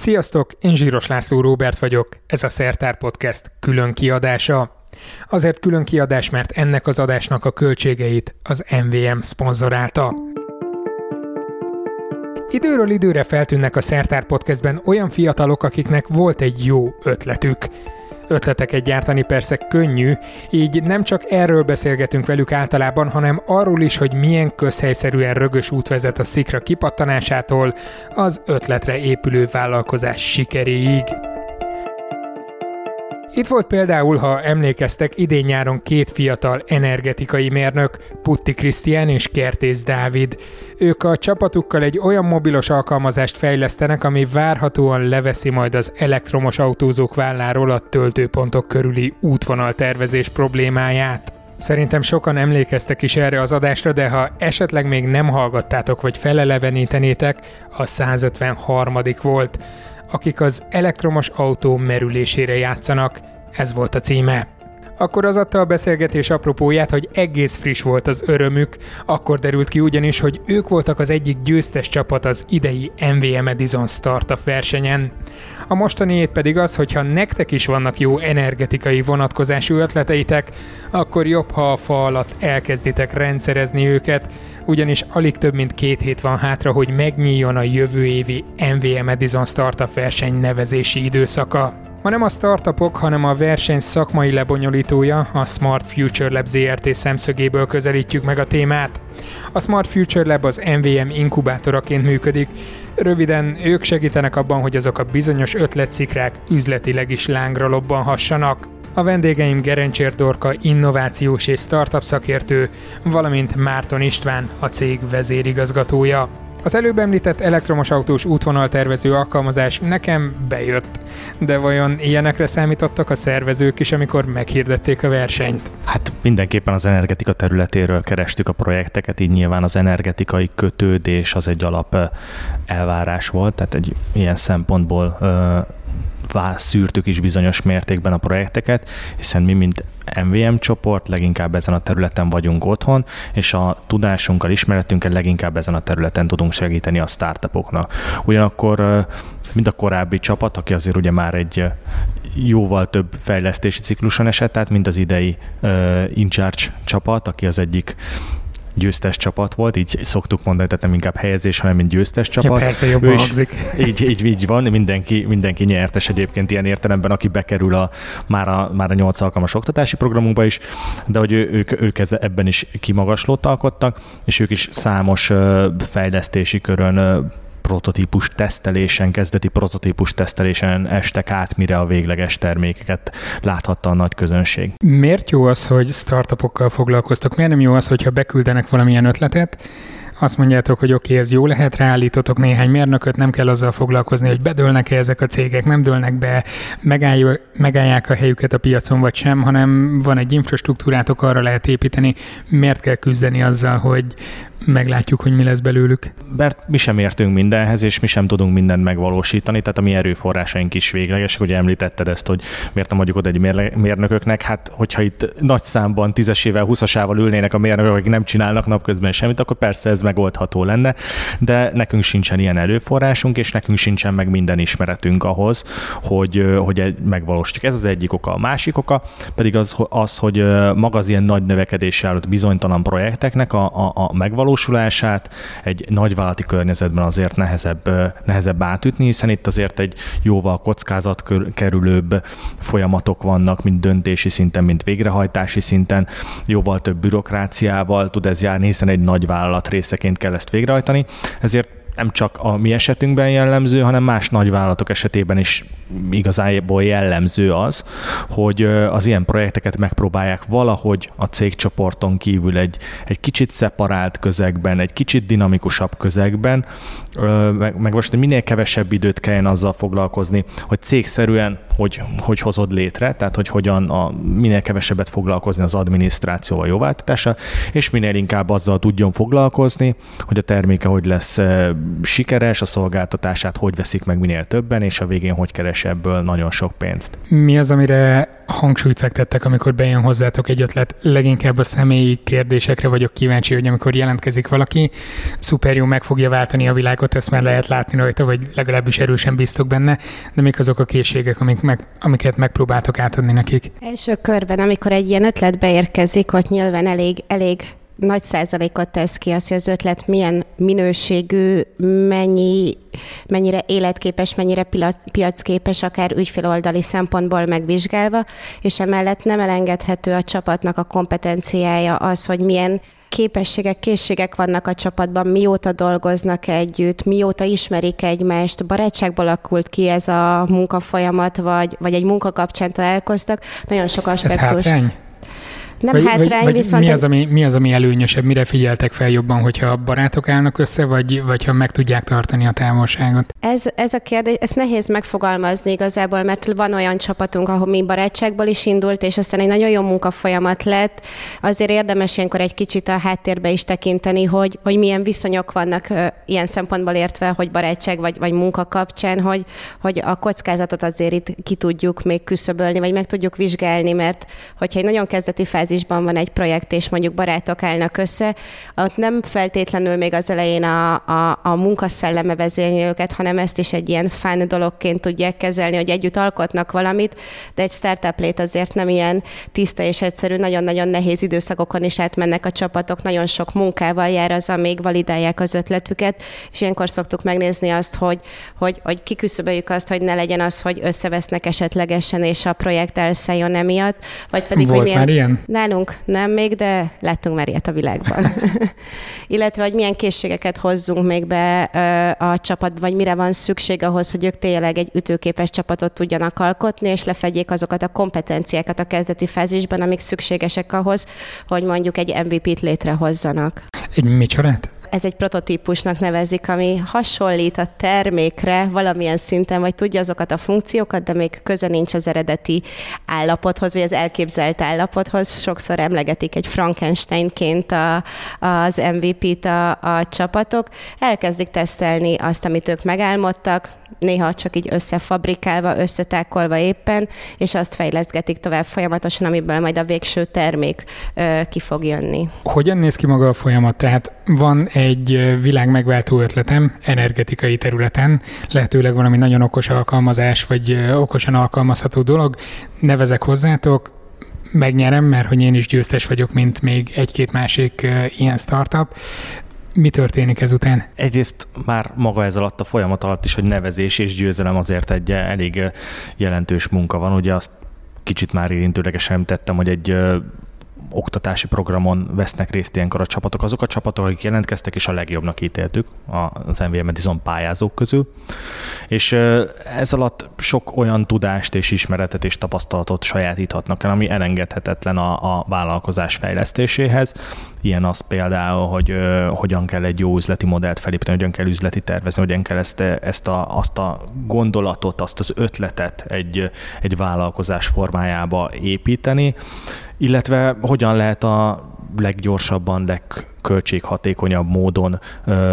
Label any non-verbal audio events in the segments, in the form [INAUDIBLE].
Sziasztok, én Zsíros László Róbert vagyok, ez a Szertár Podcast külön kiadása. Azért külön kiadás, mert ennek az adásnak a költségeit az MVM szponzorálta. Időről időre feltűnnek a Szertár Podcastben olyan fiatalok, akiknek volt egy jó ötletük – Ötleteket gyártani persze könnyű, így nem csak erről beszélgetünk velük általában, hanem arról is, hogy milyen közhelyszerűen rögös út vezet a szikra kipattanásától az ötletre épülő vállalkozás sikeréig. Itt volt például, ha emlékeztek, idén-nyáron két fiatal energetikai mérnök, Putti Krisztián és Kertész Dávid. Ők a csapatukkal egy olyan mobilos alkalmazást fejlesztenek, ami várhatóan leveszi majd az elektromos autózók válláról a töltőpontok körüli útvonaltervezés problémáját. Szerintem sokan emlékeztek is erre az adásra, de ha esetleg még nem hallgattátok vagy felelevenítenétek, a 153. volt akik az elektromos autó merülésére játszanak. Ez volt a címe. Akkor az adta a beszélgetés apropóját, hogy egész friss volt az örömük, akkor derült ki ugyanis, hogy ők voltak az egyik győztes csapat az idei MVM Edison Startup versenyen. A mostaniét pedig az, hogy ha nektek is vannak jó energetikai vonatkozású ötleteitek, akkor jobb, ha a fa alatt elkezditek rendszerezni őket, ugyanis alig több mint két hét van hátra, hogy megnyíljon a jövő évi MVM Edison Startup verseny nevezési időszaka. Ma nem a startupok, hanem a verseny szakmai lebonyolítója, a Smart Future Lab ZRT szemszögéből közelítjük meg a témát. A Smart Future Lab az MVM inkubátoraként működik. Röviden, ők segítenek abban, hogy azok a bizonyos ötletszikrák üzletileg is lángra lobbanhassanak. A vendégeim Gerencsér Dorka innovációs és startup szakértő, valamint Márton István, a cég vezérigazgatója. Az előbb említett elektromos autós útvonaltervező alkalmazás nekem bejött, de vajon ilyenekre számítottak a szervezők is, amikor meghirdették a versenyt? Hát mindenképpen az energetika területéről kerestük a projekteket, így nyilván az energetikai kötődés az egy alap elvárás volt, tehát egy ilyen szempontból szűrtük is bizonyos mértékben a projekteket, hiszen mi, mint MVM csoport, leginkább ezen a területen vagyunk otthon, és a tudásunkkal, ismeretünkkel leginkább ezen a területen tudunk segíteni a startupoknak. Ugyanakkor mind a korábbi csapat, aki azért ugye már egy jóval több fejlesztési cikluson esett, tehát mint az idei uh, InCharge csapat, aki az egyik győztes csapat volt, így szoktuk mondani, tehát nem inkább helyezés, hanem mint győztes csapat. Ja, persze, jobban hangzik. [LAUGHS] Így, így, így van, mindenki, mindenki nyertes egyébként ilyen értelemben, aki bekerül a, már, a, már a 8 alkalmas oktatási programunkba is, de hogy ő, ők, ők ebben is kimagaslót alkottak, és ők is számos fejlesztési körön prototípus tesztelésen, kezdeti prototípus tesztelésen estek át, mire a végleges termékeket láthatta a nagy közönség. Miért jó az, hogy startupokkal foglalkoztok? Miért nem jó az, hogyha beküldenek valamilyen ötletet, azt mondjátok, hogy oké, okay, ez jó lehet, ráállítotok néhány mérnököt, nem kell azzal foglalkozni, hogy bedőlnek-e ezek a cégek, nem dőlnek be, megállják a helyüket a piacon vagy sem, hanem van egy infrastruktúrátok, arra lehet építeni. Miért kell küzdeni azzal, hogy meglátjuk, hogy mi lesz belőlük. Mert mi sem értünk mindenhez, és mi sem tudunk mindent megvalósítani, tehát a mi erőforrásaink is véglegesek, hogy említetted ezt, hogy miért nem adjuk oda egy mérnököknek, hát hogyha itt nagy számban tízesével, huszasával ülnének a mérnökök, akik nem csinálnak napközben semmit, akkor persze ez megoldható lenne, de nekünk sincsen ilyen erőforrásunk, és nekünk sincsen meg minden ismeretünk ahhoz, hogy, hogy megvalósítjuk. Ez az egyik oka. A másik oka pedig az, az hogy maga az ilyen nagy növekedéssel bizonytalan projekteknek a, a, a megvalósítása megvalósulását egy nagyvállalati környezetben azért nehezebb, nehezebb átütni, hiszen itt azért egy jóval kockázat kerülőbb folyamatok vannak, mint döntési szinten, mint végrehajtási szinten, jóval több bürokráciával tud ez járni, hiszen egy nagy vállalat részeként kell ezt végrehajtani, ezért nem csak a mi esetünkben jellemző, hanem más nagyvállalatok esetében is igazából jellemző az, hogy az ilyen projekteket megpróbálják valahogy a cégcsoporton kívül egy, egy kicsit szeparált közegben, egy kicsit dinamikusabb közegben, meg, meg most minél kevesebb időt kelljen azzal foglalkozni, hogy cégszerűen hogy, hogy hozod létre, tehát hogy hogyan a, minél kevesebbet foglalkozni az adminisztrációval jóváltatása, és minél inkább azzal tudjon foglalkozni, hogy a terméke hogy lesz sikeres, a szolgáltatását hogy veszik meg minél többen, és a végén hogy keres ebből nagyon sok pénzt. Mi az, amire hangsúlyt fektettek, amikor bejön hozzátok egy ötlet? Leginkább a személyi kérdésekre vagyok kíváncsi, hogy amikor jelentkezik valaki, szuper jó meg fogja váltani a világot, ezt már lehet látni rajta, vagy legalábbis erősen biztok benne, de mik azok a készségek, amik meg, amiket megpróbáltok átadni nekik? Első körben, amikor egy ilyen ötlet beérkezik, ott nyilván elég, elég nagy százalékot tesz ki az, hogy az ötlet milyen minőségű, mennyi, mennyire életképes, mennyire piacképes, akár ügyféloldali szempontból megvizsgálva, és emellett nem elengedhető a csapatnak a kompetenciája az, hogy milyen képességek, készségek vannak a csapatban, mióta dolgoznak együtt, mióta ismerik egymást, barátságból alakult ki ez a munkafolyamat, vagy, vagy egy munka kapcsán találkoztak. Nagyon sok aspektus. Ez hátrány? Nem vagy, hátrány, vagy, viszont... Mi az, ami, mi az, ami előnyösebb, mire figyeltek fel jobban, hogyha barátok állnak össze, vagy, vagy ha meg tudják tartani a távolságot? Ez, ez a kérdés, ezt nehéz megfogalmazni igazából, mert van olyan csapatunk, ahol mi barátságból is indult, és aztán egy nagyon jó munkafolyamat lett. Azért érdemes ilyenkor egy kicsit a háttérbe is tekinteni, hogy, hogy milyen viszonyok vannak ilyen szempontból értve, hogy barátság vagy, vagy munka kapcsán, hogy, hogy a kockázatot azért itt ki tudjuk még küszöbölni, vagy meg tudjuk vizsgálni, mert hogyha egy nagyon kezdeti fázis fázisban van egy projekt, és mondjuk barátok állnak össze, ott nem feltétlenül még az elején a, a, a munkaszelleme vezényli őket, hanem ezt is egy ilyen fán dologként tudják kezelni, hogy együtt alkotnak valamit, de egy startup lét azért nem ilyen tiszta és egyszerű, nagyon-nagyon nehéz időszakokon is átmennek a csapatok, nagyon sok munkával jár az, amíg validálják az ötletüket, és ilyenkor szoktuk megnézni azt, hogy, hogy, hogy kiküszöböljük azt, hogy ne legyen az, hogy összevesznek esetlegesen, és a projekt elszálljon emiatt, vagy pedig, Volt hogy milyen... már ilyen? Nálunk nem még, de láttunk már ilyet a világban. [LAUGHS] Illetve, hogy milyen készségeket hozzunk még be a csapat, vagy mire van szükség ahhoz, hogy ők tényleg egy ütőképes csapatot tudjanak alkotni, és lefedjék azokat a kompetenciákat a kezdeti fázisban, amik szükségesek ahhoz, hogy mondjuk egy MVP-t létrehozzanak. Egy micsodát? Ez egy prototípusnak nevezik, ami hasonlít a termékre valamilyen szinten, vagy tudja azokat a funkciókat, de még köze nincs az eredeti állapothoz, vagy az elképzelt állapothoz. Sokszor emlegetik egy Frankensteinként a, az MVP-t a, a csapatok. Elkezdik tesztelni azt, amit ők megálmodtak, néha csak így összefabrikálva, összetákolva éppen, és azt fejleszgetik tovább folyamatosan, amiből majd a végső termék ki fog jönni. Hogyan néz ki maga a folyamat? Tehát van egy világ megváltó ötletem energetikai területen, lehetőleg valami nagyon okos alkalmazás, vagy okosan alkalmazható dolog, nevezek hozzátok, megnyerem, mert hogy én is győztes vagyok, mint még egy-két másik ilyen startup. Mi történik ezután? Egyrészt már maga ez alatt a folyamat alatt is, hogy nevezés és győzelem azért egy elég jelentős munka van. Ugye azt kicsit már érintőlegesen tettem, hogy egy oktatási programon vesznek részt ilyenkor a csapatok. Azok a csapatok, akik jelentkeztek, és a legjobbnak ítéltük az NVM Medizon pályázók közül. És ez alatt sok olyan tudást és ismeretet és tapasztalatot sajátíthatnak el, ami elengedhetetlen a, a vállalkozás fejlesztéséhez. Ilyen az például, hogy hogyan kell egy jó üzleti modellt felépíteni, hogyan kell üzleti tervezni, hogyan kell ezt, ezt a, azt a gondolatot, azt az ötletet egy, egy vállalkozás formájába építeni, illetve hogyan lehet a leggyorsabban, legköltséghatékonyabb módon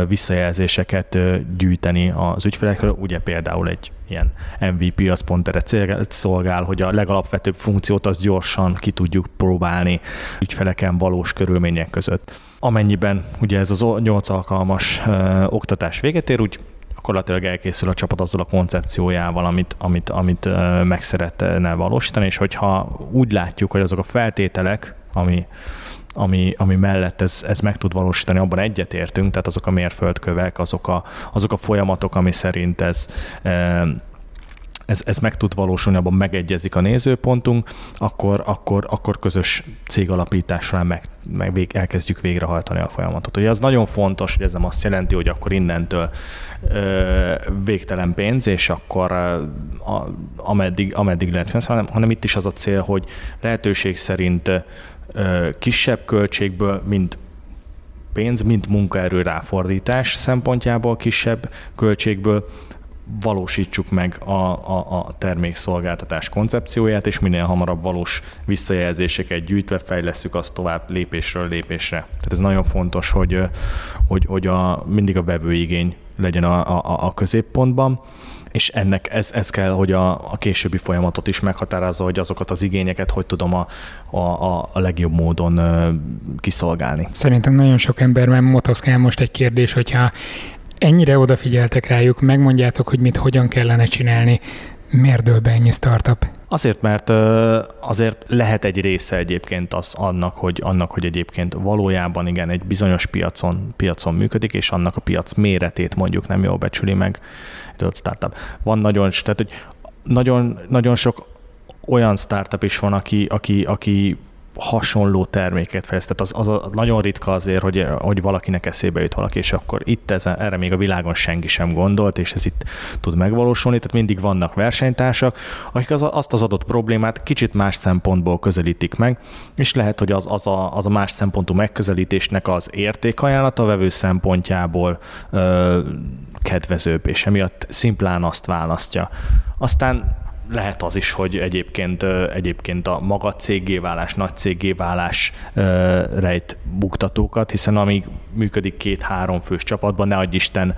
visszajelzéseket gyűjteni az ügyfelekről. Ugye például egy ilyen MVP az pont erre szolgál, hogy a legalapvetőbb funkciót az gyorsan ki tudjuk próbálni ügyfeleken valós körülmények között. Amennyiben ugye ez az 8 alkalmas ö, oktatás véget ér, úgy gyakorlatilag elkészül a csapat azzal a koncepciójával, amit, amit, amit meg szeretne valósítani, és hogyha úgy látjuk, hogy azok a feltételek, ami ami, ami mellett ez, ez meg tud valósítani, abban egyetértünk, tehát azok a mérföldkövek, azok a, azok a folyamatok, ami szerint ez, ez, ez meg tud valósulni, abban megegyezik a nézőpontunk, akkor, akkor, akkor közös cégalapításra meg, meg vég, elkezdjük végrehajtani a folyamatot. Ugye az nagyon fontos, hogy ez nem azt jelenti, hogy akkor innentől ö, végtelen pénz, és akkor a, ameddig, ameddig lehet hanem, hanem itt is az a cél, hogy lehetőség szerint kisebb költségből, mint pénz, mint munkaerő ráfordítás szempontjából kisebb költségből valósítsuk meg a, a, a termékszolgáltatás koncepcióját, és minél hamarabb valós visszajelzéseket gyűjtve fejleszünk azt tovább lépésről lépésre. Tehát ez nagyon fontos, hogy, hogy, hogy a, mindig a vevőigény legyen a, a, a középpontban és ennek ez, ez kell, hogy a, a későbbi folyamatot is meghatározza, hogy azokat az igényeket hogy tudom a, a, a legjobb módon kiszolgálni. Szerintem nagyon sok emberben motoszkál most egy kérdés, hogyha ennyire odafigyeltek rájuk, megmondjátok, hogy mit hogyan kellene csinálni, miért dől be ennyi startup? Azért, mert azért lehet egy része egyébként az annak, hogy, annak, hogy egyébként valójában igen, egy bizonyos piacon, piacon működik, és annak a piac méretét mondjuk nem jól becsüli meg egy startup. Van nagyon, tehát hogy nagyon, nagyon sok olyan startup is van, aki, aki, aki hasonló terméket fejlesztett. Az, az a, nagyon ritka azért, hogy, hogy valakinek eszébe jut valaki, és akkor itt ez, erre még a világon senki sem gondolt, és ez itt tud megvalósulni, tehát mindig vannak versenytársak, akik az, azt az adott problémát kicsit más szempontból közelítik meg, és lehet, hogy az, az, a, az a más szempontú megközelítésnek az értékajánlata a vevő szempontjából ö, kedvezőbb, és emiatt szimplán azt választja. Aztán lehet az is, hogy egyébként, egyébként a maga cégé válás, nagy cégé válás rejt buktatókat, hiszen amíg működik két-három fős csapatban, ne adj Isten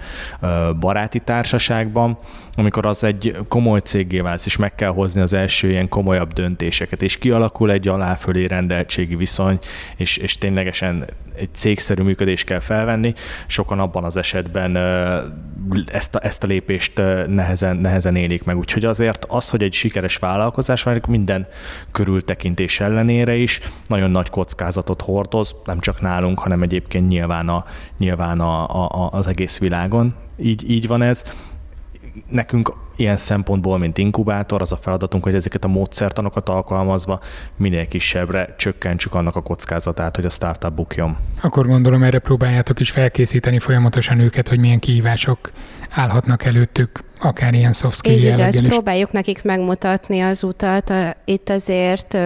baráti társaságban, amikor az egy komoly cégé válsz, és meg kell hozni az első ilyen komolyabb döntéseket, és kialakul egy aláfölé rendeltségi viszony, és, és ténylegesen egy cégszerű működést kell felvenni, sokan abban az esetben ezt a, ezt a lépést nehezen, nehezen élik meg. Úgyhogy azért az, hogy egy sikeres vállalkozás van, minden körültekintés ellenére is nagyon nagy kockázatot hordoz, nem csak nálunk, hanem egyébként nyilván, a, nyilván a, a, az egész világon. Így, így van ez nekünk ilyen szempontból, mint inkubátor, az a feladatunk, hogy ezeket a módszertanokat alkalmazva minél kisebbre csökkentsük annak a kockázatát, hogy a startup bukjon. Akkor gondolom erre próbáljátok is felkészíteni folyamatosan őket, hogy milyen kihívások állhatnak előttük, akár ilyen soft skill Így igaz, próbáljuk nekik megmutatni az utat. Itt azért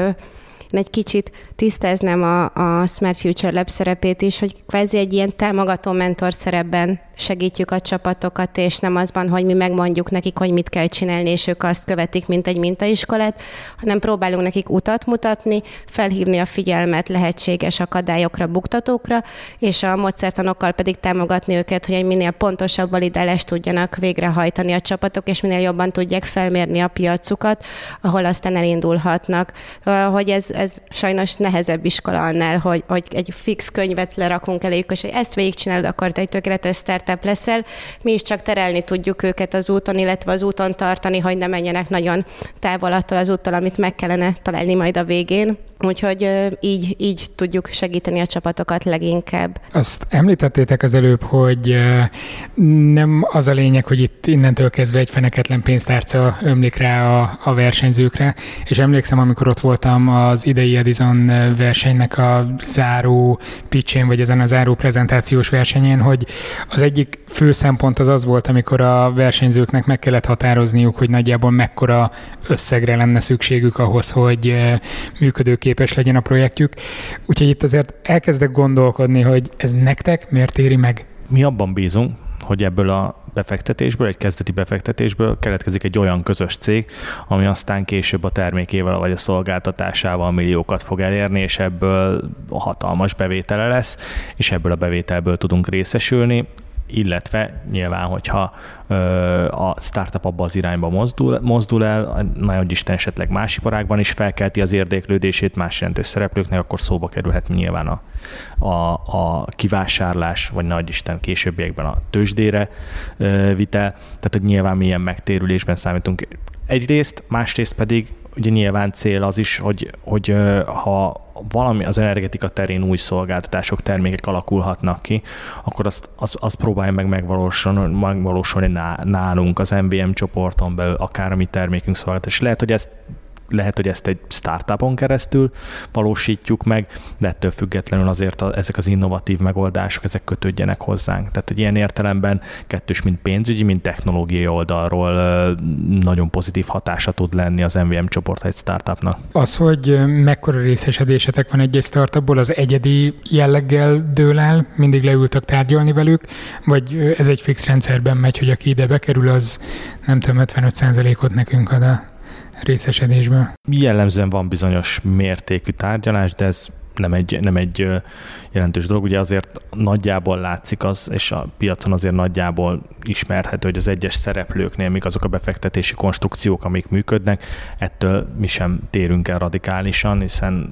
egy kicsit tisztáznám a, a Smart Future Lab szerepét is, hogy kvázi egy ilyen támogató mentor szerepben segítjük a csapatokat, és nem azban, hogy mi megmondjuk nekik, hogy mit kell csinálni, és ők azt követik, mint egy mintaiskolát, hanem próbálunk nekik utat mutatni, felhívni a figyelmet lehetséges akadályokra, buktatókra, és a módszertanokkal pedig támogatni őket, hogy egy minél pontosabb validálást tudjanak végrehajtani a csapatok, és minél jobban tudják felmérni a piacukat, ahol aztán elindulhatnak. Hogy ez, ez sajnos nehezebb iskola annál, hogy, hogy egy fix könyvet lerakunk eléjük, és hogy ezt végigcsinálod, akkor egy tökéletes startup leszel. Mi is csak terelni tudjuk őket az úton, illetve az úton tartani, hogy ne menjenek nagyon távol attól az úttól, amit meg kellene találni majd a végén. Úgyhogy így, így tudjuk segíteni a csapatokat leginkább. Azt említettétek az előbb, hogy nem az a lényeg, hogy itt innentől kezdve egy feneketlen pénztárca ömlik rá a, a versenyzőkre, és emlékszem, amikor ott voltam az idei Edison versenynek a záró pitchén, vagy ezen a záró prezentációs versenyén, hogy az egyik fő szempont az az volt, amikor a versenyzőknek meg kellett határozniuk, hogy nagyjából mekkora összegre lenne szükségük ahhoz, hogy működőképes képes legyen a projektjük. Úgyhogy itt azért elkezdek gondolkodni, hogy ez nektek miért éri meg? Mi abban bízunk, hogy ebből a befektetésből, egy kezdeti befektetésből keletkezik egy olyan közös cég, ami aztán később a termékével vagy a szolgáltatásával milliókat fog elérni, és ebből hatalmas bevétele lesz, és ebből a bevételből tudunk részesülni illetve nyilván, hogyha ö, a startup abba az irányba mozdul, mozdul el, nagyon Isten esetleg más iparágban is felkelti az érdeklődését más jelentős szereplőknek, akkor szóba kerülhet nyilván a, a, a kivásárlás, vagy nagy Isten későbbiekben a tőzsdére ö, vitel. Tehát, hogy nyilván milyen megtérülésben számítunk egyrészt, másrészt pedig ugye nyilván cél az is, hogy, hogy ha valami az energetika terén új szolgáltatások, termékek alakulhatnak ki, akkor azt, azt, azt próbálja meg megvalósulni, megvalósulni nálunk, az MVM csoporton belül, akár a mi termékünk szolgáltatás. Lehet, hogy ezt lehet, hogy ezt egy startupon keresztül valósítjuk meg, de ettől függetlenül azért a, ezek az innovatív megoldások, ezek kötődjenek hozzánk. Tehát, hogy ilyen értelemben kettős, mint pénzügyi, mint technológiai oldalról nagyon pozitív hatása tud lenni az MVM csoport egy startupnak. Az, hogy mekkora részesedésetek van egy-egy startupból, az egyedi jelleggel dől el, mindig leültök tárgyalni velük, vagy ez egy fix rendszerben megy, hogy aki ide bekerül, az nem tudom, 55%-ot nekünk ad a részesedésből? Jellemzően van bizonyos mértékű tárgyalás, de ez nem egy, nem egy jelentős dolog. Ugye azért nagyjából látszik az, és a piacon azért nagyjából ismerhető, hogy az egyes szereplőknél még azok a befektetési konstrukciók, amik működnek, ettől mi sem térünk el radikálisan, hiszen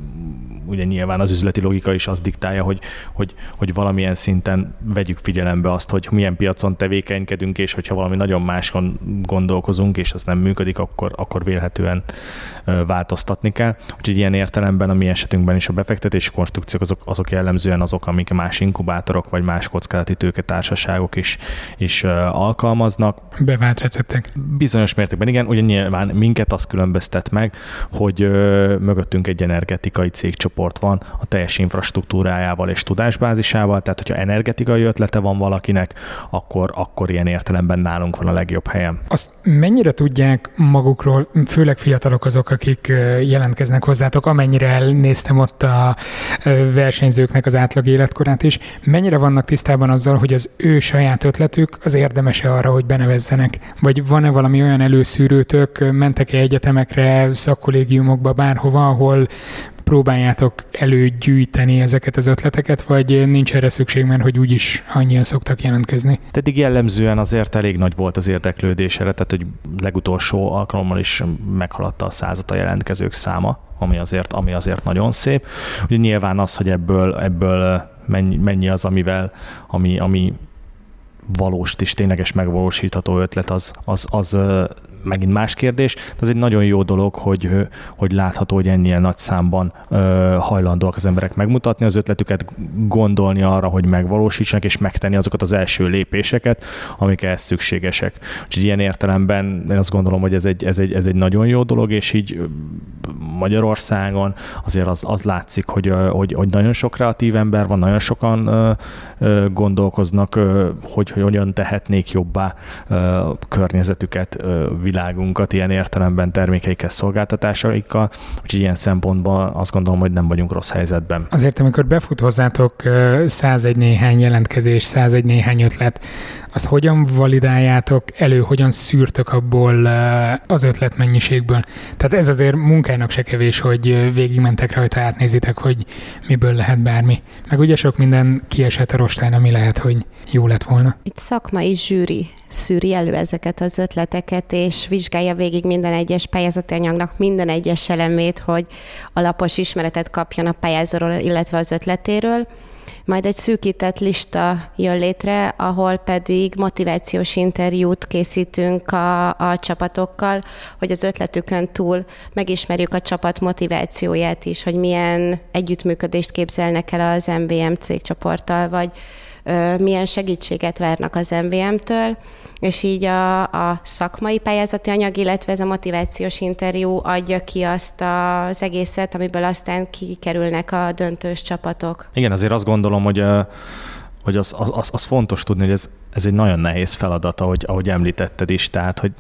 ugye nyilván az üzleti logika is azt diktálja, hogy, hogy, hogy valamilyen szinten vegyük figyelembe azt, hogy milyen piacon tevékenykedünk, és hogyha valami nagyon máskon gondolkozunk, és az nem működik, akkor, akkor vélhetően változtatni kell. Úgyhogy ilyen értelemben a mi esetünkben is a befektetési konstrukciók azok, azok jellemzően azok, amik más inkubátorok vagy más kockázati társaságok is, is alkalmaznak. Bevált receptek. Bizonyos mértékben igen, ugye nyilván minket az különböztet meg, hogy mögöttünk egy energetikai cégcsoport csoport van a teljes infrastruktúrájával és tudásbázisával, tehát hogyha energetikai ötlete van valakinek, akkor, akkor ilyen értelemben nálunk van a legjobb helyen. Azt mennyire tudják magukról, főleg fiatalok azok, akik jelentkeznek hozzátok, amennyire elnéztem ott a versenyzőknek az átlag életkorát is, mennyire vannak tisztában azzal, hogy az ő saját ötletük az érdemes-e arra, hogy benevezzenek? Vagy van-e valami olyan előszűrőtök, mentek-e egyetemekre, szakkollégiumokba, bárhova, ahol próbáljátok előgyűjteni ezeket az ötleteket, vagy nincs erre szükség, mert hogy úgyis annyian szoktak jelentkezni? Eddig jellemzően azért elég nagy volt az érdeklődés erre, tehát hogy legutolsó alkalommal is meghaladta a százat a jelentkezők száma, ami azért, ami azért nagyon szép. Ugye nyilván az, hogy ebből, ebből mennyi, mennyi az, amivel, ami, ami valós és tényleges megvalósítható ötlet, az, az, az megint más kérdés, de ez egy nagyon jó dolog, hogy, hogy látható, hogy ennyien nagy számban hajlandóak az emberek megmutatni az ötletüket, gondolni arra, hogy megvalósítsanak, és megtenni azokat az első lépéseket, amik ehhez szükségesek. Úgyhogy ilyen értelemben én azt gondolom, hogy ez egy, ez egy, ez egy nagyon jó dolog, és így Magyarországon azért az, az látszik, hogy, hogy, hogy nagyon sok kreatív ember van, nagyon sokan gondolkoznak, hogy, hogy hogyan tehetnék jobbá környezetüket, világunkat ilyen értelemben termékeikkel, szolgáltatásaikkal, úgyhogy ilyen szempontból azt gondolom, hogy nem vagyunk rossz helyzetben. Azért, amikor befut hozzátok 101 néhány jelentkezés, 101 néhány ötlet, azt hogyan validáljátok elő, hogyan szűrtök abból az ötlet mennyiségből? Tehát ez azért munkának se kevés, hogy végigmentek rajta, átnézitek, hogy miből lehet bármi. Meg ugye sok minden kiesett a rostán, ami lehet, hogy jó lett volna. Itt szakmai zsűri szűri elő ezeket az ötleteket, és vizsgálja végig minden egyes pályázati anyagnak minden egyes elemét, hogy alapos ismeretet kapjon a pályázóról, illetve az ötletéről. Majd egy szűkített lista jön létre, ahol pedig motivációs interjút készítünk a, a csapatokkal, hogy az ötletükön túl megismerjük a csapat motivációját is, hogy milyen együttműködést képzelnek el az MBM cégcsoporttal, vagy milyen segítséget várnak az MVM-től, és így a, a szakmai pályázati anyag, illetve ez a motivációs interjú adja ki azt az egészet, amiből aztán kikerülnek a döntős csapatok. Igen, azért azt gondolom, hogy hogy az, az, az, az fontos tudni, hogy ez, ez egy nagyon nehéz feladat, ahogy, ahogy említetted is, tehát hogy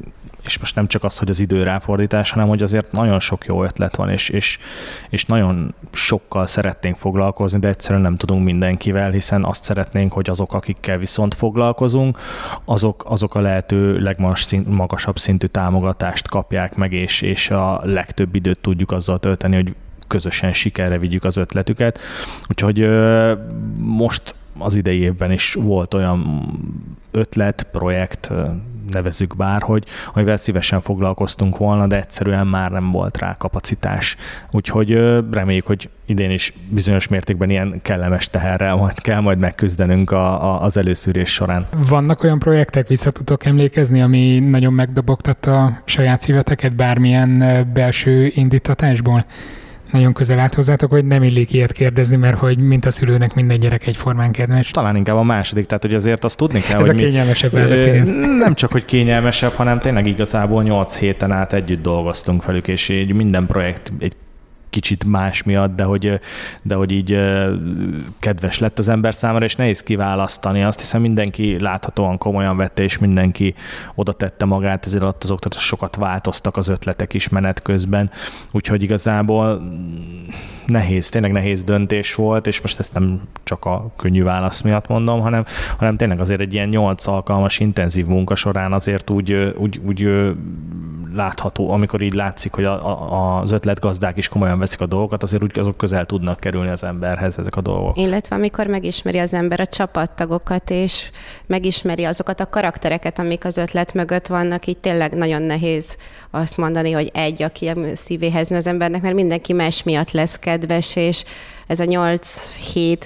és most nem csak az, hogy az idő ráfordítás, hanem hogy azért nagyon sok jó ötlet van, és, és, és nagyon sokkal szeretnénk foglalkozni, de egyszerűen nem tudunk mindenkivel, hiszen azt szeretnénk, hogy azok, akikkel viszont foglalkozunk, azok, azok a lehető legmagasabb szintű támogatást kapják meg, és, és a legtöbb időt tudjuk azzal tölteni, hogy közösen sikerre vigyük az ötletüket. Úgyhogy most az idei évben is volt olyan ötlet, projekt, nevezük bárhogy, amivel szívesen foglalkoztunk volna, de egyszerűen már nem volt rá kapacitás. Úgyhogy reméljük, hogy idén is bizonyos mértékben ilyen kellemes teherrel majd kell majd megküzdenünk a, a, az előszűrés során. Vannak olyan projektek, vissza tudok emlékezni, ami nagyon megdobogtatta a saját szíveteket bármilyen belső indítatásból? Nagyon közel állt hozzátok, hogy nem illik ilyet kérdezni, mert hogy mint a szülőnek minden gyerek egyformán kedves. Talán inkább a második, tehát hogy azért azt tudni kell, Ez hogy a kényelmesebb mi, Nem csak, hogy kényelmesebb, hanem tényleg igazából 8 héten át együtt dolgoztunk velük, és így minden projekt egy kicsit más miatt, de hogy, de hogy így kedves lett az ember számára, és nehéz kiválasztani. Azt, hiszen mindenki láthatóan komolyan vette, és mindenki oda tette magát, ezért alatt az oktatás sokat változtak az ötletek is menet közben, úgyhogy igazából nehéz, tényleg nehéz döntés volt, és most ezt nem csak a könnyű válasz miatt mondom, hanem, hanem tényleg azért egy ilyen nyolc alkalmas intenzív munka során azért úgy, úgy, úgy látható, amikor így látszik, hogy a, a, az ötletgazdák is komolyan veszik a dolgokat, azért úgy azok közel tudnak kerülni az emberhez ezek a dolgok. Illetve amikor megismeri az ember a csapattagokat, és megismeri azokat a karaktereket, amik az ötlet mögött vannak, így tényleg nagyon nehéz azt mondani, hogy egy, aki a szívéhez nő az embernek, mert mindenki más miatt lesz kedves, és ez a 8-7-8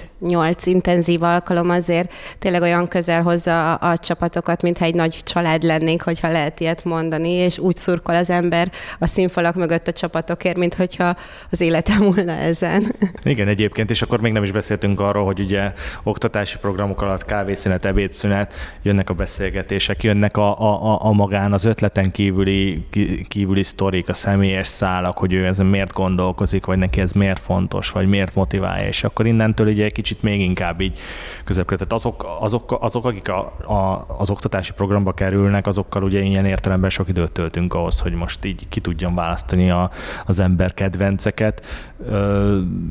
intenzív alkalom azért tényleg olyan közel hozza a, a csapatokat, mintha egy nagy család lennénk, hogyha lehet ilyet mondani, és úgy szurkol az ember a színfalak mögött a csapatokért, mint hogyha az élete múlna ezen. Igen, egyébként, és akkor még nem is beszéltünk arról, hogy ugye oktatási programok alatt kávészünet, ebédszünet, jönnek a beszélgetések, jönnek a, a, a magán az ötleten kívüli, kívüli sztorik, a személyes szálak, hogy ő ezen miért gondolkozik, vagy neki ez miért fontos, vagy miért motivál motiválja, és akkor innentől ugye egy kicsit még inkább így közebb Tehát azok, azok, azok akik a, a, az oktatási programba kerülnek, azokkal ugye ilyen értelemben sok időt töltünk ahhoz, hogy most így ki tudjon választani a, az ember kedvenceket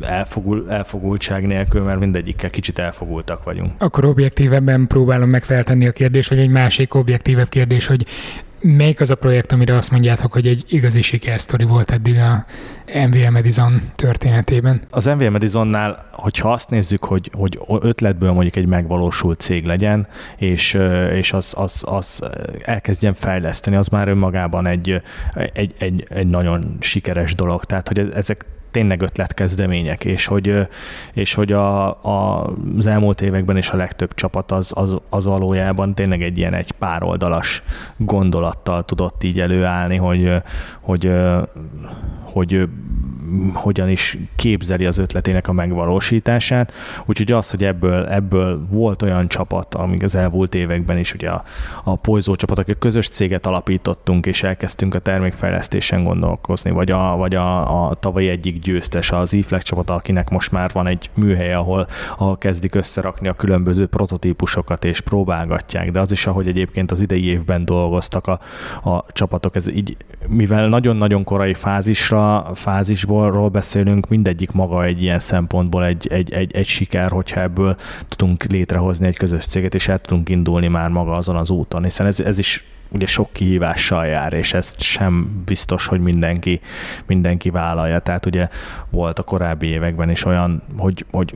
elfogul, elfogultság nélkül, mert mindegyikkel kicsit elfogultak vagyunk. Akkor objektívebben próbálom megfeltenni a kérdést, vagy egy másik objektívebb kérdés, hogy Melyik az a projekt, amire azt mondjátok, hogy egy igazi sikersztori volt eddig a MVM Edison történetében? Az MVM Edisonnál, hogyha azt nézzük, hogy, hogy ötletből mondjuk egy megvalósult cég legyen, és, és az, az, az elkezdjen fejleszteni, az már önmagában egy, egy, egy, egy nagyon sikeres dolog. Tehát, hogy ezek tényleg ötletkezdemények, és hogy, és hogy a, a, az elmúlt években is a legtöbb csapat az, az, az valójában tényleg egy ilyen egy pár oldalas gondolattal tudott így előállni, hogy, hogy, hogy hogyan is képzeli az ötletének a megvalósítását. Úgyhogy az, hogy ebből, ebből volt olyan csapat, amíg az elmúlt években is ugye a, a Poizó csapat, akik közös céget alapítottunk, és elkezdtünk a termékfejlesztésen gondolkozni, vagy a, vagy a, a tavalyi egyik győztes, az e csapat, akinek most már van egy műhely, ahol, ahol kezdik összerakni a különböző prototípusokat és próbálgatják, de az is, ahogy egyébként az idei évben dolgoztak a, a csapatok, ez így, mivel nagyon-nagyon korai fázisra, fázisból beszélünk, mindegyik maga egy ilyen szempontból egy, egy, egy, egy siker, hogyha ebből tudunk létrehozni egy közös céget, és el tudunk indulni már maga azon az úton, hiszen ez, ez is ugye sok kihívással jár, és ezt sem biztos, hogy mindenki, mindenki vállalja. Tehát ugye volt a korábbi években is olyan, hogy, hogy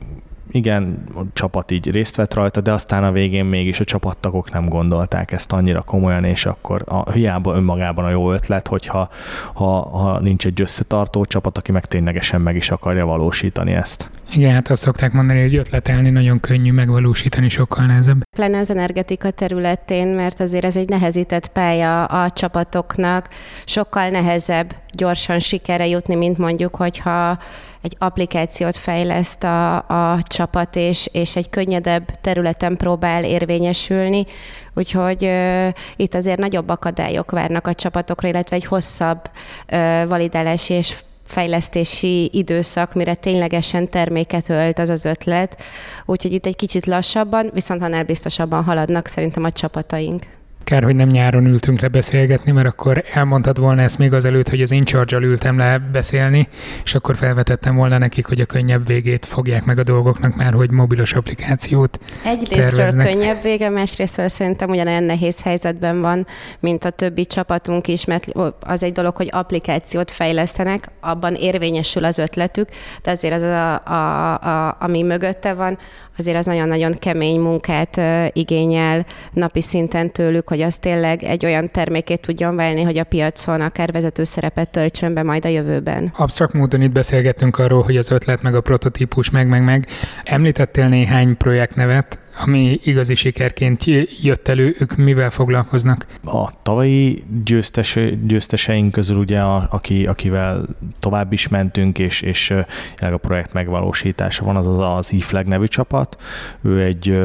igen, a csapat így részt vett rajta, de aztán a végén mégis a csapattagok nem gondolták ezt annyira komolyan, és akkor a, hiába önmagában a jó ötlet, hogyha ha, ha nincs egy összetartó csapat, aki meg ténylegesen meg is akarja valósítani ezt. Igen, hát azt szokták mondani, hogy ötletelni nagyon könnyű, megvalósítani sokkal nehezebb. Pláne az energetika területén, mert azért ez egy nehezített pálya a csapatoknak, sokkal nehezebb gyorsan sikerre jutni, mint mondjuk, hogyha egy applikációt fejleszt a, a csapat, és, és egy könnyedebb területen próbál érvényesülni, úgyhogy uh, itt azért nagyobb akadályok várnak a csapatokra, illetve egy hosszabb uh, validálási és fejlesztési időszak, mire ténylegesen terméket ölt az az ötlet. Úgyhogy itt egy kicsit lassabban, viszont annál biztosabban haladnak szerintem a csapataink. Kár, hogy nem nyáron ültünk le beszélgetni, mert akkor elmondtad volna ezt még azelőtt, hogy az incharge ültem le beszélni, és akkor felvetettem volna nekik, hogy a könnyebb végét fogják meg a dolgoknak már, hogy mobilos applikációt Egyrésztről könnyebb vége, másrésztről szerintem ugyanolyan nehéz helyzetben van, mint a többi csapatunk is, mert az egy dolog, hogy applikációt fejlesztenek, abban érvényesül az ötletük, de azért az, a, a, a, ami mögötte van, azért az nagyon-nagyon kemény munkát igényel napi szinten tőlük, hogy az tényleg egy olyan termékét tudjon válni, hogy a piacon akár vezető szerepet töltsön be majd a jövőben. Absztrakt módon itt beszélgettünk arról, hogy az ötlet meg a prototípus meg, meg, meg. Említettél néhány projektnevet, ami igazi sikerként jött elő, ők mivel foglalkoznak? A tavalyi győztes, győzteseink közül ugye, a, aki, akivel tovább is mentünk, és, és a projekt megvalósítása van, az az, az e nevű csapat. Ő egy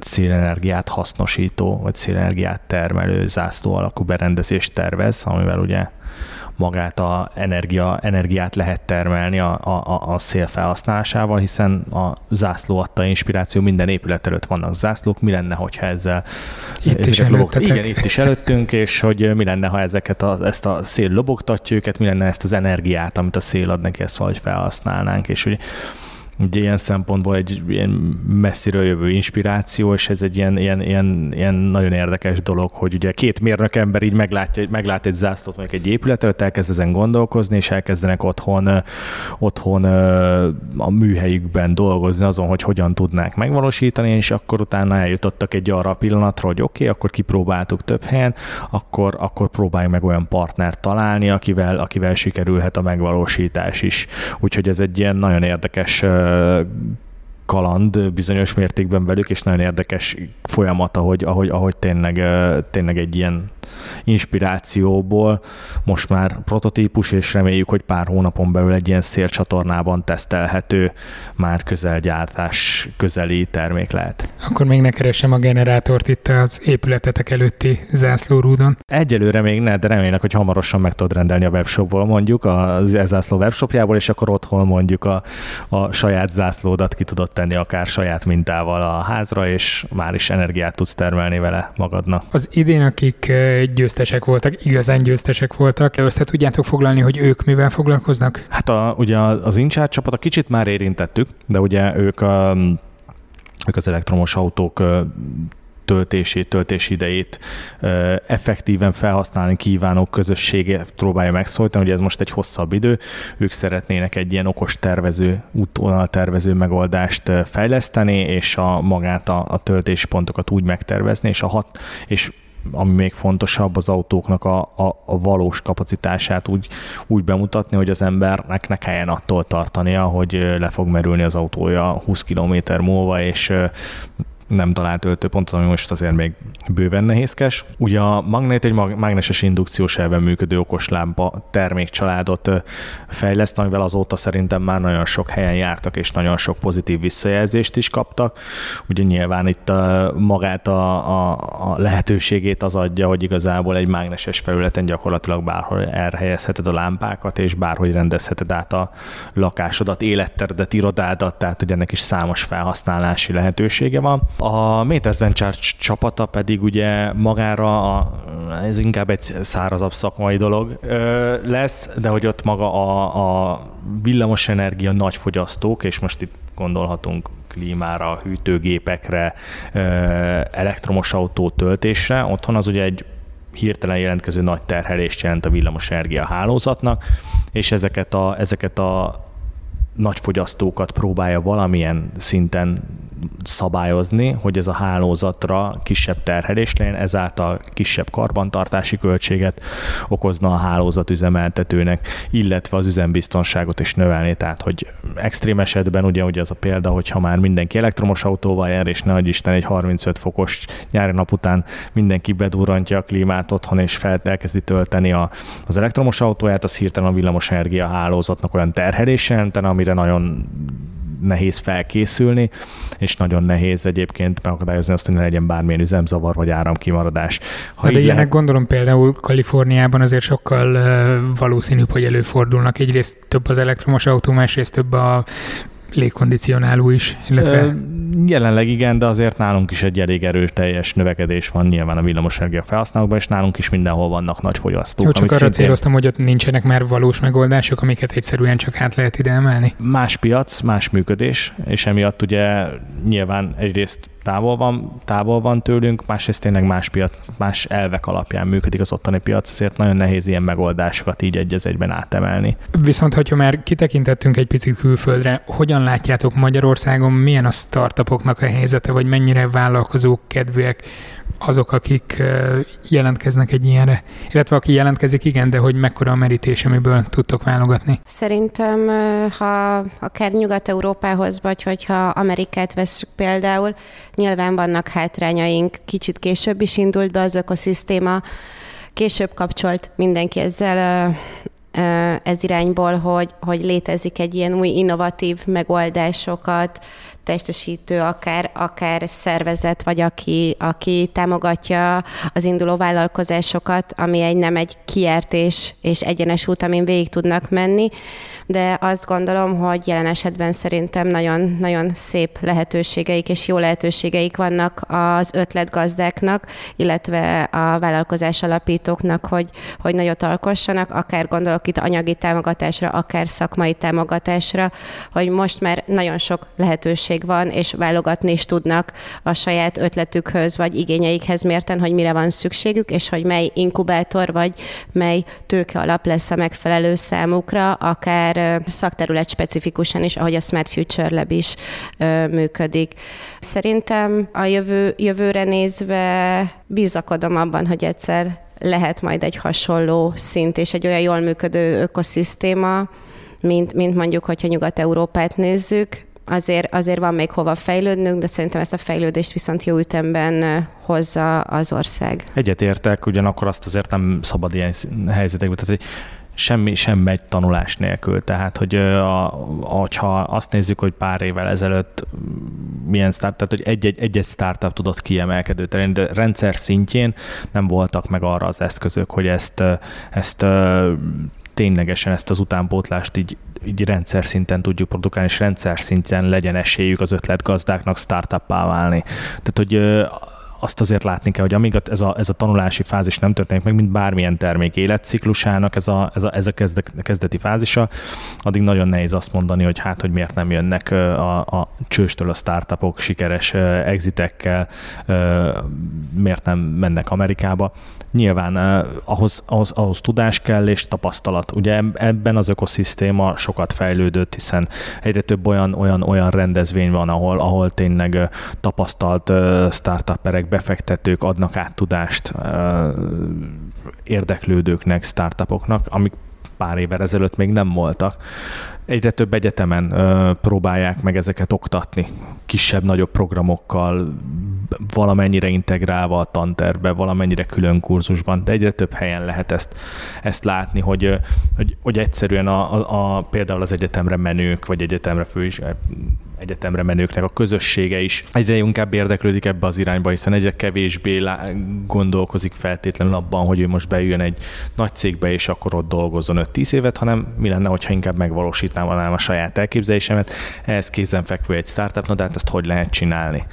szélenergiát hasznosító, vagy szélenergiát termelő zászló alakú berendezést tervez, amivel ugye magát a energia, energiát lehet termelni a, a, a szél felhasználásával, hiszen a zászló adta inspiráció, minden épület előtt vannak zászlók, mi lenne, hogyha ezzel itt is lobog, Igen, itt is előttünk, és hogy mi lenne, ha ezeket a, ezt a szél lobogtatja őket, mi lenne ezt az energiát, amit a szél ad neki, ezt valahogy felhasználnánk, és hogy ugye ilyen szempontból egy ilyen messziről jövő inspiráció, és ez egy ilyen, ilyen, ilyen, ilyen nagyon érdekes dolog, hogy ugye két mérnök ember így meglátja, meglát egy zászlót mondjuk egy épületet, elkezd ezen gondolkozni, és elkezdenek otthon, otthon a műhelyükben dolgozni azon, hogy hogyan tudnák megvalósítani, és akkor utána eljutottak egy arra a pillanatra, hogy oké, okay, akkor kipróbáltuk több helyen, akkor, akkor próbálj meg olyan partnert találni, akivel, akivel sikerülhet a megvalósítás is. Úgyhogy ez egy ilyen nagyon érdekes kaland bizonyos mértékben velük, és nagyon érdekes folyamat, ahogy, ahogy, ahogy tényleg, tényleg egy ilyen inspirációból most már prototípus, és reméljük, hogy pár hónapon belül egy ilyen szélcsatornában tesztelhető, már közelgyártás közeli termék lehet. Akkor még ne keresem a generátort itt az épületetek előtti zászlórúdon. Egyelőre még ne, de remélek, hogy hamarosan meg tudod rendelni a webshopból mondjuk, az zászló webshopjából, és akkor otthon mondjuk a, a saját zászlódat ki tudod tenni akár saját mintával a házra, és már is energiát tudsz termelni vele magadnak. Az idén, akik győztesek voltak, igazán győztesek voltak. Össze tudjátok foglalni, hogy ők mivel foglalkoznak? Hát a, ugye az Inchart csapat a kicsit már érintettük, de ugye ők a ők az elektromos autók töltését, töltési idejét effektíven felhasználni kívánó közösséget próbálja megszólítani, hogy ez most egy hosszabb idő, ők szeretnének egy ilyen okos tervező, útvonal tervező megoldást fejleszteni, és a magát a, a töltéspontokat úgy megtervezni, és a hat, és ami még fontosabb, az autóknak a, a, a valós kapacitását úgy, úgy bemutatni, hogy az embernek ne kelljen attól tartania, hogy le fog merülni az autója 20 km múlva, és nem talált öltőpontot, ami most azért még bőven nehézkes. Ugye a Magnet egy mágneses indukciós elven működő okoslámpa termékcsaládot fejleszt, amivel azóta szerintem már nagyon sok helyen jártak, és nagyon sok pozitív visszajelzést is kaptak. Ugye nyilván itt a, magát a, a, a lehetőségét az adja, hogy igazából egy mágneses felületen gyakorlatilag bárhol elhelyezheted a lámpákat, és bárhogy rendezheted át a lakásodat, életteredet, irodádat, tehát hogy ennek is számos felhasználási lehetősége van. A Méterzen csapata pedig ugye magára, a, ez inkább egy szárazabb szakmai dolog lesz, de hogy ott maga a, a villamosenergia nagy fogyasztók, és most itt gondolhatunk klímára, hűtőgépekre, elektromos autó töltésre. Otthon az ugye egy hirtelen jelentkező nagy terhelést jelent a villamosenergia hálózatnak, és ezeket a, ezeket a nagy fogyasztókat próbálja valamilyen szinten szabályozni, hogy ez a hálózatra kisebb terhelés legyen, ezáltal kisebb karbantartási költséget okozna a hálózat üzemeltetőnek, illetve az üzembiztonságot is növelni. Tehát, hogy extrém esetben ugye, ugye az a példa, hogyha már mindenki elektromos autóval jár, és ne Isten egy 35 fokos nyári nap után mindenki bedurrantja a klímát otthon, és fel elkezdi tölteni a, az elektromos autóját, az hirtelen a villamos energia hálózatnak olyan terhelés jelentene, amire nagyon nehéz felkészülni, és nagyon nehéz egyébként megakadályozni azt, hogy ne legyen bármilyen üzemzavar vagy áramkimaradás. Ha de ilyenek lehet... gondolom például Kaliforniában azért sokkal valószínűbb, hogy előfordulnak. Egyrészt több az elektromos autó, másrészt több a légkondicionáló is, illetve... Jelenleg igen, de azért nálunk is egy elég erős teljes növekedés van nyilván a villamosenergia felhasználókban, és nálunk is mindenhol vannak nagy fogyasztók. Jó, csak arra szintén... céloztam, hogy ott nincsenek már valós megoldások, amiket egyszerűen csak át lehet ide emelni. Más piac, más működés, és emiatt ugye nyilván egyrészt távol van, távol van tőlünk, másrészt tényleg más piac, más elvek alapján működik az ottani piac, ezért nagyon nehéz ilyen megoldásokat így egy egyben átemelni. Viszont, hogyha már kitekintettünk egy picit külföldre, hogyan látjátok Magyarországon, milyen a startupoknak a helyzete, vagy mennyire vállalkozók kedvűek azok, akik jelentkeznek egy ilyenre? Illetve aki jelentkezik, igen, de hogy mekkora a merítés, amiből tudtok válogatni? Szerintem, ha akár Nyugat-Európához, vagy hogyha Amerikát veszük például, nyilván vannak hátrányaink. Kicsit később is indult be az ökoszisztéma, később kapcsolt mindenki ezzel ez irányból, hogy, hogy létezik egy ilyen új innovatív megoldásokat testesítő, akár, akár szervezet, vagy aki, aki támogatja az induló vállalkozásokat, ami egy nem egy kiértés és egyenes út, amin végig tudnak menni, de azt gondolom, hogy jelen esetben szerintem nagyon, nagyon szép lehetőségeik és jó lehetőségeik vannak az ötletgazdáknak, illetve a vállalkozás alapítóknak, hogy, hogy nagyot alkossanak, akár gondolok itt anyagi támogatásra, akár szakmai támogatásra, hogy most már nagyon sok lehetőség van, és válogatni is tudnak a saját ötletükhöz, vagy igényeikhez mérten, hogy mire van szükségük, és hogy mely inkubátor, vagy mely tőke alap lesz a megfelelő számukra, akár akár szakterület specifikusan is, ahogy a Smart Future Lab is működik. Szerintem a jövő, jövőre nézve bizakodom abban, hogy egyszer lehet majd egy hasonló szint és egy olyan jól működő ökoszisztéma, mint, mint mondjuk, hogyha Nyugat-Európát nézzük, azért, azért van még hova fejlődnünk, de szerintem ezt a fejlődést viszont jó ütemben hozza az ország. Egyetértek, ugyanakkor azt azért nem szabad ilyen helyzetekben, tehát hogy semmi sem megy tanulás nélkül. Tehát, hogy a, hogyha azt nézzük, hogy pár évvel ezelőtt milyen start, tehát, hogy egy-egy, egy-egy startup tudott kiemelkedő terén, de rendszer szintjén nem voltak meg arra az eszközök, hogy ezt, ezt ténylegesen ezt az utánpótlást így, így rendszer szinten tudjuk produkálni, és rendszer szinten legyen esélyük az ötletgazdáknak startuppá válni. Tehát, hogy azt azért látni kell, hogy amíg ez a, ez a tanulási fázis nem történik meg, mint bármilyen termék életciklusának ez a, ez a, ez a kezdeti fázisa, addig nagyon nehéz azt mondani, hogy hát, hogy miért nem jönnek a, a csőstől a startupok sikeres exitekkel, miért nem mennek Amerikába. Nyilván ahhoz, ahhoz, ahhoz tudás kell és tapasztalat. Ugye ebben az ökoszisztéma sokat fejlődött, hiszen egyre több olyan, olyan, olyan rendezvény van, ahol, ahol tényleg tapasztalt startuperek, befektetők adnak át tudást érdeklődőknek, startupoknak, amik pár évvel ezelőtt még nem voltak. Egyre több egyetemen ö, próbálják meg ezeket oktatni, kisebb-nagyobb programokkal, valamennyire integrálva a tantervbe, valamennyire külön kurzusban, de egyre több helyen lehet ezt, ezt látni, hogy, hogy, hogy egyszerűen a, a, a, például az egyetemre menők, vagy egyetemre fő is, egyetemre menőknek a közössége is egyre inkább érdeklődik ebbe az irányba, hiszen egyre kevésbé gondolkozik feltétlenül abban, hogy ő most beüljön egy nagy cégbe, és akkor ott dolgozzon 5-10 évet, hanem mi lenne, hogyha inkább megvalósítanám a saját elképzelésemet. Ehhez kézenfekvő egy startup, de hát ezt hogy lehet csinálni?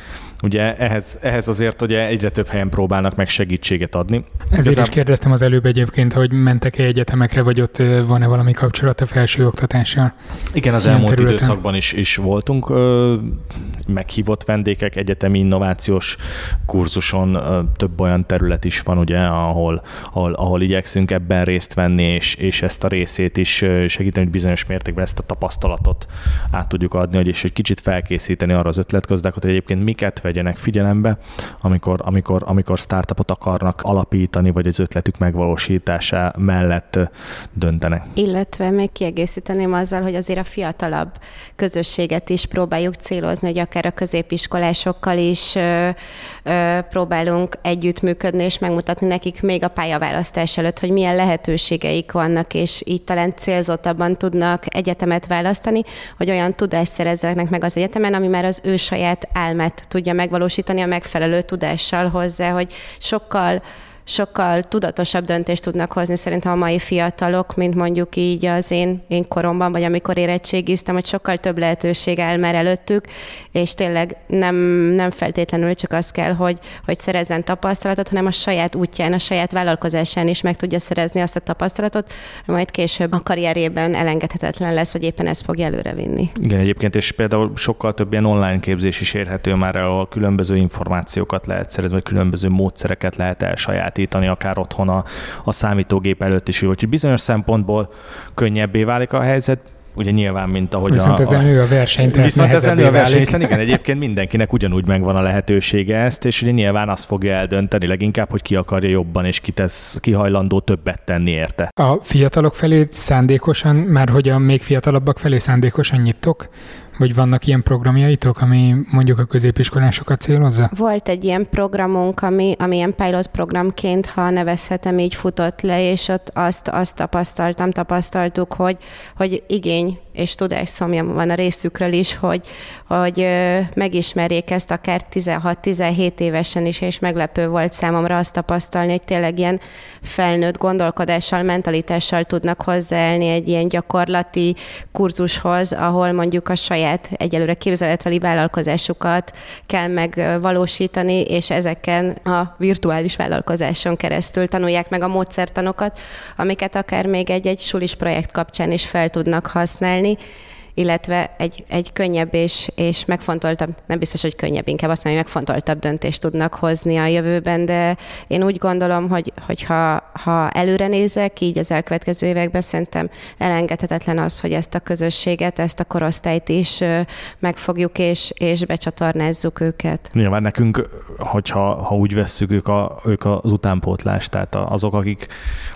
Ugye ehhez, ehhez azért ugye egyre több helyen próbálnak meg segítséget adni. Ezért Igazán... is kérdeztem az előbb egyébként, hogy mentek-e egyetemekre, vagy ott van-e valami kapcsolat a felsőoktatással? Igen, az elmúlt területen. időszakban is, is voltunk meghívott vendégek, egyetemi innovációs kurzuson több olyan terület is van, ugye, ahol, ahol, ahol igyekszünk ebben részt venni, és, és ezt a részét is segíteni, hogy bizonyos mértékben ezt a tapasztalatot át tudjuk adni, hogy és egy kicsit felkészíteni arra az ötletgazdákat, hogy egyébként miket vegyenek figyelembe, amikor, amikor, amikor startupot akarnak alapítani, vagy az ötletük megvalósítása mellett döntenek. Illetve még kiegészíteném azzal, hogy azért a fiatalabb közösséget is próbáljuk célozni, hogy akár a középiskolásokkal is ö, ö, próbálunk együttműködni, és megmutatni nekik még a pályaválasztás előtt, hogy milyen lehetőségeik vannak, és így talán célzottabban tudnak egyetemet választani, hogy olyan tudást szerezzenek meg az egyetemen, ami már az ő saját álmát tudja megvalósítani a megfelelő tudással hozzá, hogy sokkal sokkal tudatosabb döntést tudnak hozni szerintem a mai fiatalok, mint mondjuk így az én, én koromban, vagy amikor érettségiztem, hogy sokkal több lehetőség áll már előttük, és tényleg nem, nem feltétlenül csak az kell, hogy, hogy szerezzen tapasztalatot, hanem a saját útján, a saját vállalkozásán is meg tudja szerezni azt a tapasztalatot, majd később a karrierében elengedhetetlen lesz, hogy éppen ezt fogja előrevinni. Igen, egyébként, és például sokkal több ilyen online képzés is érhető már, ahol különböző információkat lehet szerezni, vagy különböző módszereket lehet elsaját elsajátítani, akár otthon a, a számítógép előtt is. Úgyhogy bizonyos szempontból könnyebbé válik a helyzet, ugye nyilván, mint ahogy viszont a... Viszont ez nő a verseny, tehát Viszont ez nő a verseny, hiszen igen, egyébként mindenkinek ugyanúgy megvan a lehetősége ezt, és ugye nyilván azt fogja eldönteni leginkább, hogy ki akarja jobban, és ki tesz, ki hajlandó többet tenni érte. A fiatalok felé szándékosan, már hogy a még fiatalabbak felé szándékosan nyitok, vagy vannak ilyen programjaitok, ami mondjuk a középiskolásokat célozza? Volt egy ilyen programunk, ami, ami ilyen pilot programként, ha nevezhetem, így futott le, és ott azt, azt tapasztaltam, tapasztaltuk, hogy, hogy igény és tudásszomja van a részükről is, hogy, hogy megismerjék ezt akár 16-17 évesen is, és meglepő volt számomra azt tapasztalni, hogy tényleg ilyen felnőtt gondolkodással, mentalitással tudnak hozzáállni egy ilyen gyakorlati kurzushoz, ahol mondjuk a saját egyelőre képzeletveli vállalkozásukat kell megvalósítani, és ezeken a virtuális vállalkozáson keresztül tanulják meg a módszertanokat, amiket akár még egy-egy sulis projekt kapcsán is fel tudnak használni Yani illetve egy, egy könnyebb és, és megfontoltabb, nem biztos, hogy könnyebb, inkább azt mondom, hogy megfontoltabb döntést tudnak hozni a jövőben, de én úgy gondolom, hogy, hogy ha, ha előre nézek, így az elkövetkező években szerintem elengedhetetlen az, hogy ezt a közösséget, ezt a korosztályt is megfogjuk és, és becsatornázzuk őket. Nyilván nekünk, hogyha ha úgy vesszük, ők, a, ők az utánpótlás, tehát azok, akik,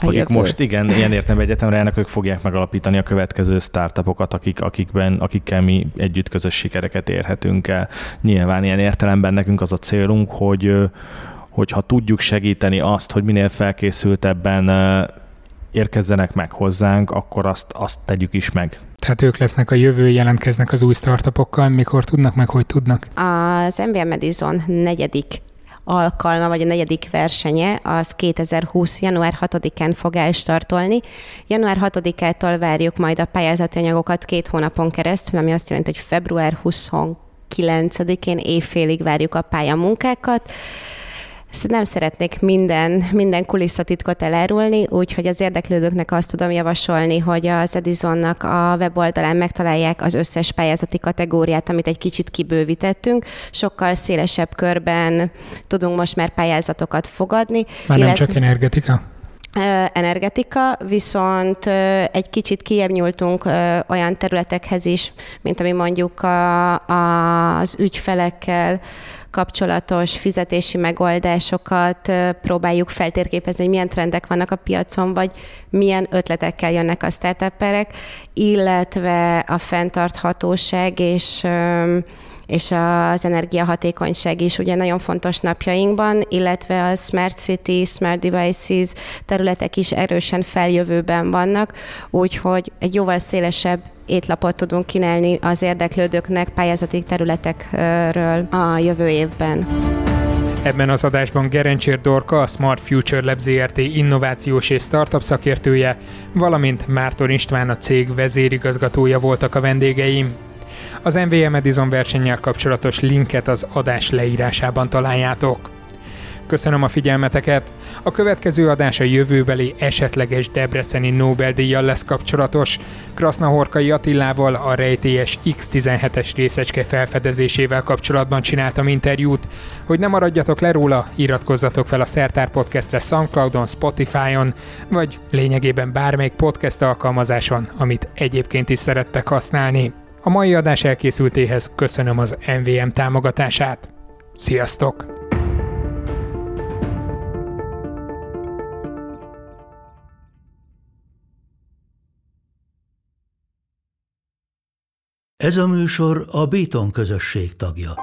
akik most igen, ilyen értem egyetemre járnak, ők fogják megalapítani a következő startupokat, akik, akik akikben, akikkel mi együtt közös sikereket érhetünk el. Nyilván ilyen értelemben nekünk az a célunk, hogy hogyha tudjuk segíteni azt, hogy minél felkészültebben érkezzenek meg hozzánk, akkor azt, azt tegyük is meg. Tehát ők lesznek a jövő, jelentkeznek az új startupokkal, mikor tudnak, meg hogy tudnak? Az MBA Madison negyedik alkalma, vagy a negyedik versenye, az 2020. január 6-án fog elstartolni. Január 6-ától várjuk majd a pályázati anyagokat két hónapon keresztül, ami azt jelenti, hogy február 29-én évfélig várjuk a pályamunkákat. Ezt nem szeretnék minden, minden kulisszatitkot elárulni, úgyhogy az érdeklődőknek azt tudom javasolni, hogy az Edisonnak a weboldalán megtalálják az összes pályázati kategóriát, amit egy kicsit kibővítettünk. Sokkal szélesebb körben tudunk most már pályázatokat fogadni. Már nem csak energetika? energetika, viszont egy kicsit kiebb nyúltunk olyan területekhez is, mint ami mondjuk a, a, az ügyfelekkel kapcsolatos fizetési megoldásokat próbáljuk feltérképezni, hogy milyen trendek vannak a piacon, vagy milyen ötletekkel jönnek a startuperek, illetve a fenntarthatóság és és az energiahatékonyság is ugye nagyon fontos napjainkban, illetve a Smart City, Smart Devices területek is erősen feljövőben vannak, úgyhogy egy jóval szélesebb étlapot tudunk kínálni az érdeklődőknek pályázati területekről a jövő évben. Ebben az adásban Gerencsér Dorka, a Smart Future Lab ZRT innovációs és startup szakértője, valamint Márton István, a cég vezérigazgatója voltak a vendégeim. Az MVM Edison versennyel kapcsolatos linket az adás leírásában találjátok. Köszönöm a figyelmeteket! A következő adás a jövőbeli esetleges Debreceni Nobel-díjjal lesz kapcsolatos. Krasznahorkai Attilával a rejtélyes X17-es részecske felfedezésével kapcsolatban csináltam interjút. Hogy ne maradjatok le róla, iratkozzatok fel a Szertár Podcastre Soundcloudon, Spotify-on, vagy lényegében bármelyik podcast alkalmazáson, amit egyébként is szerettek használni. A mai adás elkészültéhez köszönöm az MVM támogatását. Sziasztok! Ez a műsor a Béton közösség tagja.